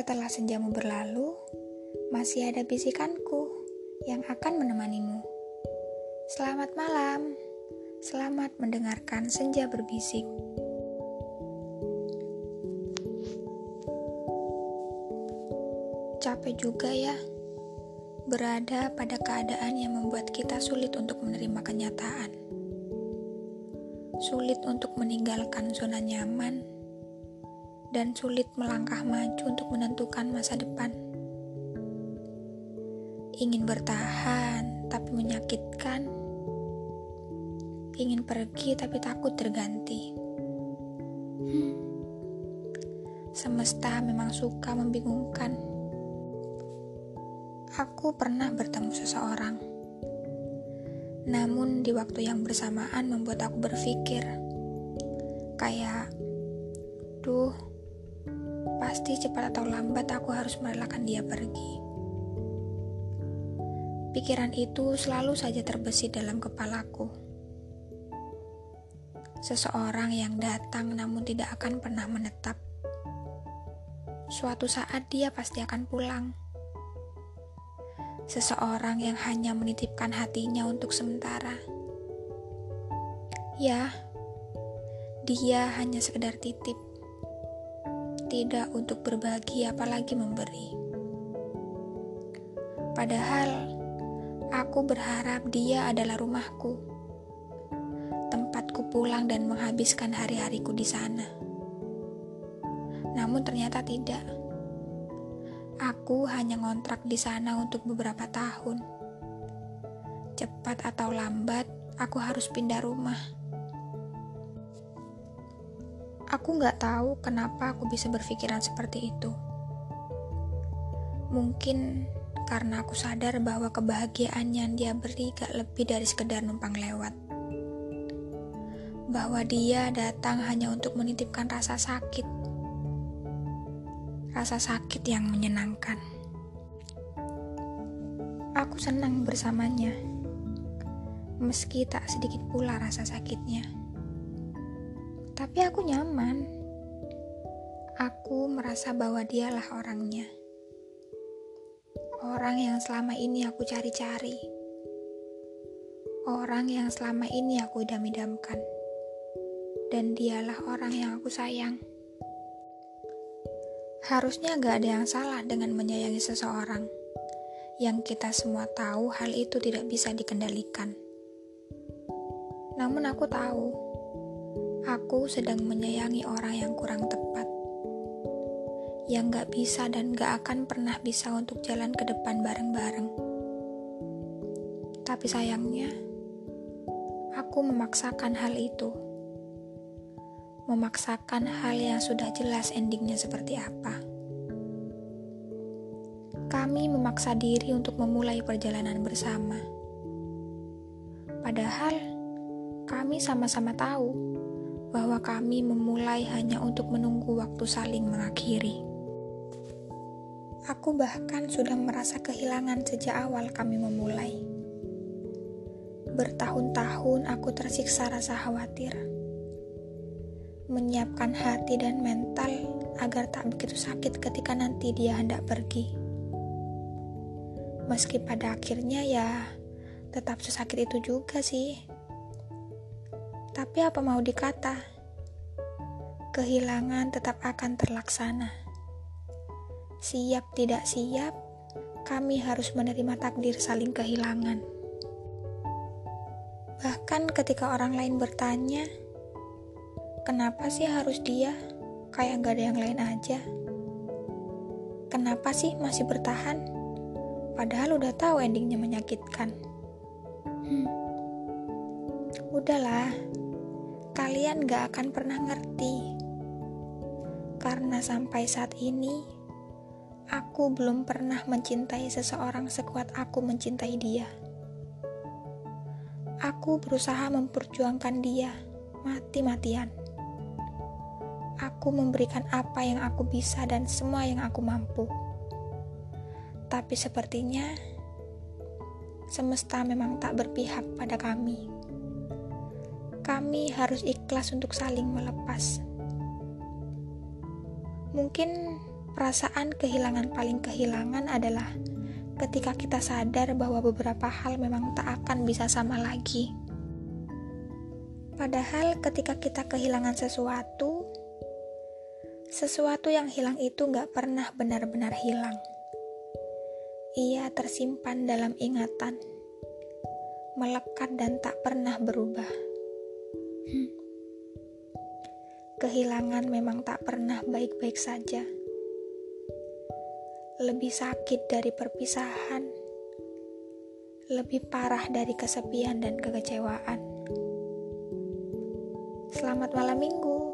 Setelah senjamu berlalu, masih ada bisikanku yang akan menemanimu. Selamat malam, selamat mendengarkan senja berbisik. Capek juga ya, berada pada keadaan yang membuat kita sulit untuk menerima kenyataan. Sulit untuk meninggalkan zona nyaman dan sulit melangkah maju untuk menentukan masa depan. Ingin bertahan tapi menyakitkan. Ingin pergi tapi takut terganti. Hmm. Semesta memang suka membingungkan. Aku pernah bertemu seseorang. Namun di waktu yang bersamaan membuat aku berpikir kayak duh Pasti cepat atau lambat aku harus merelakan dia pergi. Pikiran itu selalu saja terbesit dalam kepalaku. Seseorang yang datang namun tidak akan pernah menetap. Suatu saat dia pasti akan pulang. Seseorang yang hanya menitipkan hatinya untuk sementara. Ya, dia hanya sekedar titip tidak untuk berbagi apalagi memberi. Padahal aku berharap dia adalah rumahku, tempatku pulang dan menghabiskan hari-hariku di sana. Namun ternyata tidak. Aku hanya ngontrak di sana untuk beberapa tahun. Cepat atau lambat, aku harus pindah rumah Aku nggak tahu kenapa aku bisa berpikiran seperti itu. Mungkin karena aku sadar bahwa kebahagiaan yang dia beri gak lebih dari sekedar numpang lewat. Bahwa dia datang hanya untuk menitipkan rasa sakit. Rasa sakit yang menyenangkan. Aku senang bersamanya. Meski tak sedikit pula rasa sakitnya tapi aku nyaman. Aku merasa bahwa dialah orangnya. Orang yang selama ini aku cari-cari. Orang yang selama ini aku idam-idamkan. Dan dialah orang yang aku sayang. Harusnya gak ada yang salah dengan menyayangi seseorang yang kita semua tahu hal itu tidak bisa dikendalikan. Namun aku tahu Aku sedang menyayangi orang yang kurang tepat, yang gak bisa dan gak akan pernah bisa untuk jalan ke depan bareng-bareng. Tapi sayangnya, aku memaksakan hal itu. Memaksakan hal yang sudah jelas endingnya seperti apa. Kami memaksa diri untuk memulai perjalanan bersama. Padahal kami sama-sama tahu bahwa kami memulai hanya untuk menunggu waktu saling mengakhiri. Aku bahkan sudah merasa kehilangan sejak awal kami memulai. Bertahun-tahun aku tersiksa rasa khawatir. Menyiapkan hati dan mental agar tak begitu sakit ketika nanti dia hendak pergi. Meski pada akhirnya ya tetap sesakit itu juga sih. Tapi apa mau dikata? Kehilangan tetap akan terlaksana. Siap tidak siap, kami harus menerima takdir saling kehilangan. Bahkan ketika orang lain bertanya, kenapa sih harus dia? Kayak gak ada yang lain aja. Kenapa sih masih bertahan? Padahal udah tahu endingnya menyakitkan. Hmm. Udahlah, kalian gak akan pernah ngerti. Karena sampai saat ini, aku belum pernah mencintai seseorang sekuat aku mencintai dia. Aku berusaha memperjuangkan dia mati-matian. Aku memberikan apa yang aku bisa dan semua yang aku mampu. Tapi sepertinya semesta memang tak berpihak pada kami kami harus ikhlas untuk saling melepas. Mungkin perasaan kehilangan paling kehilangan adalah ketika kita sadar bahwa beberapa hal memang tak akan bisa sama lagi. Padahal ketika kita kehilangan sesuatu, sesuatu yang hilang itu gak pernah benar-benar hilang. Ia tersimpan dalam ingatan, melekat dan tak pernah berubah. Kehilangan memang tak pernah baik-baik saja lebih sakit dari perpisahan, lebih parah dari kesepian dan kekecewaan. Selamat malam minggu.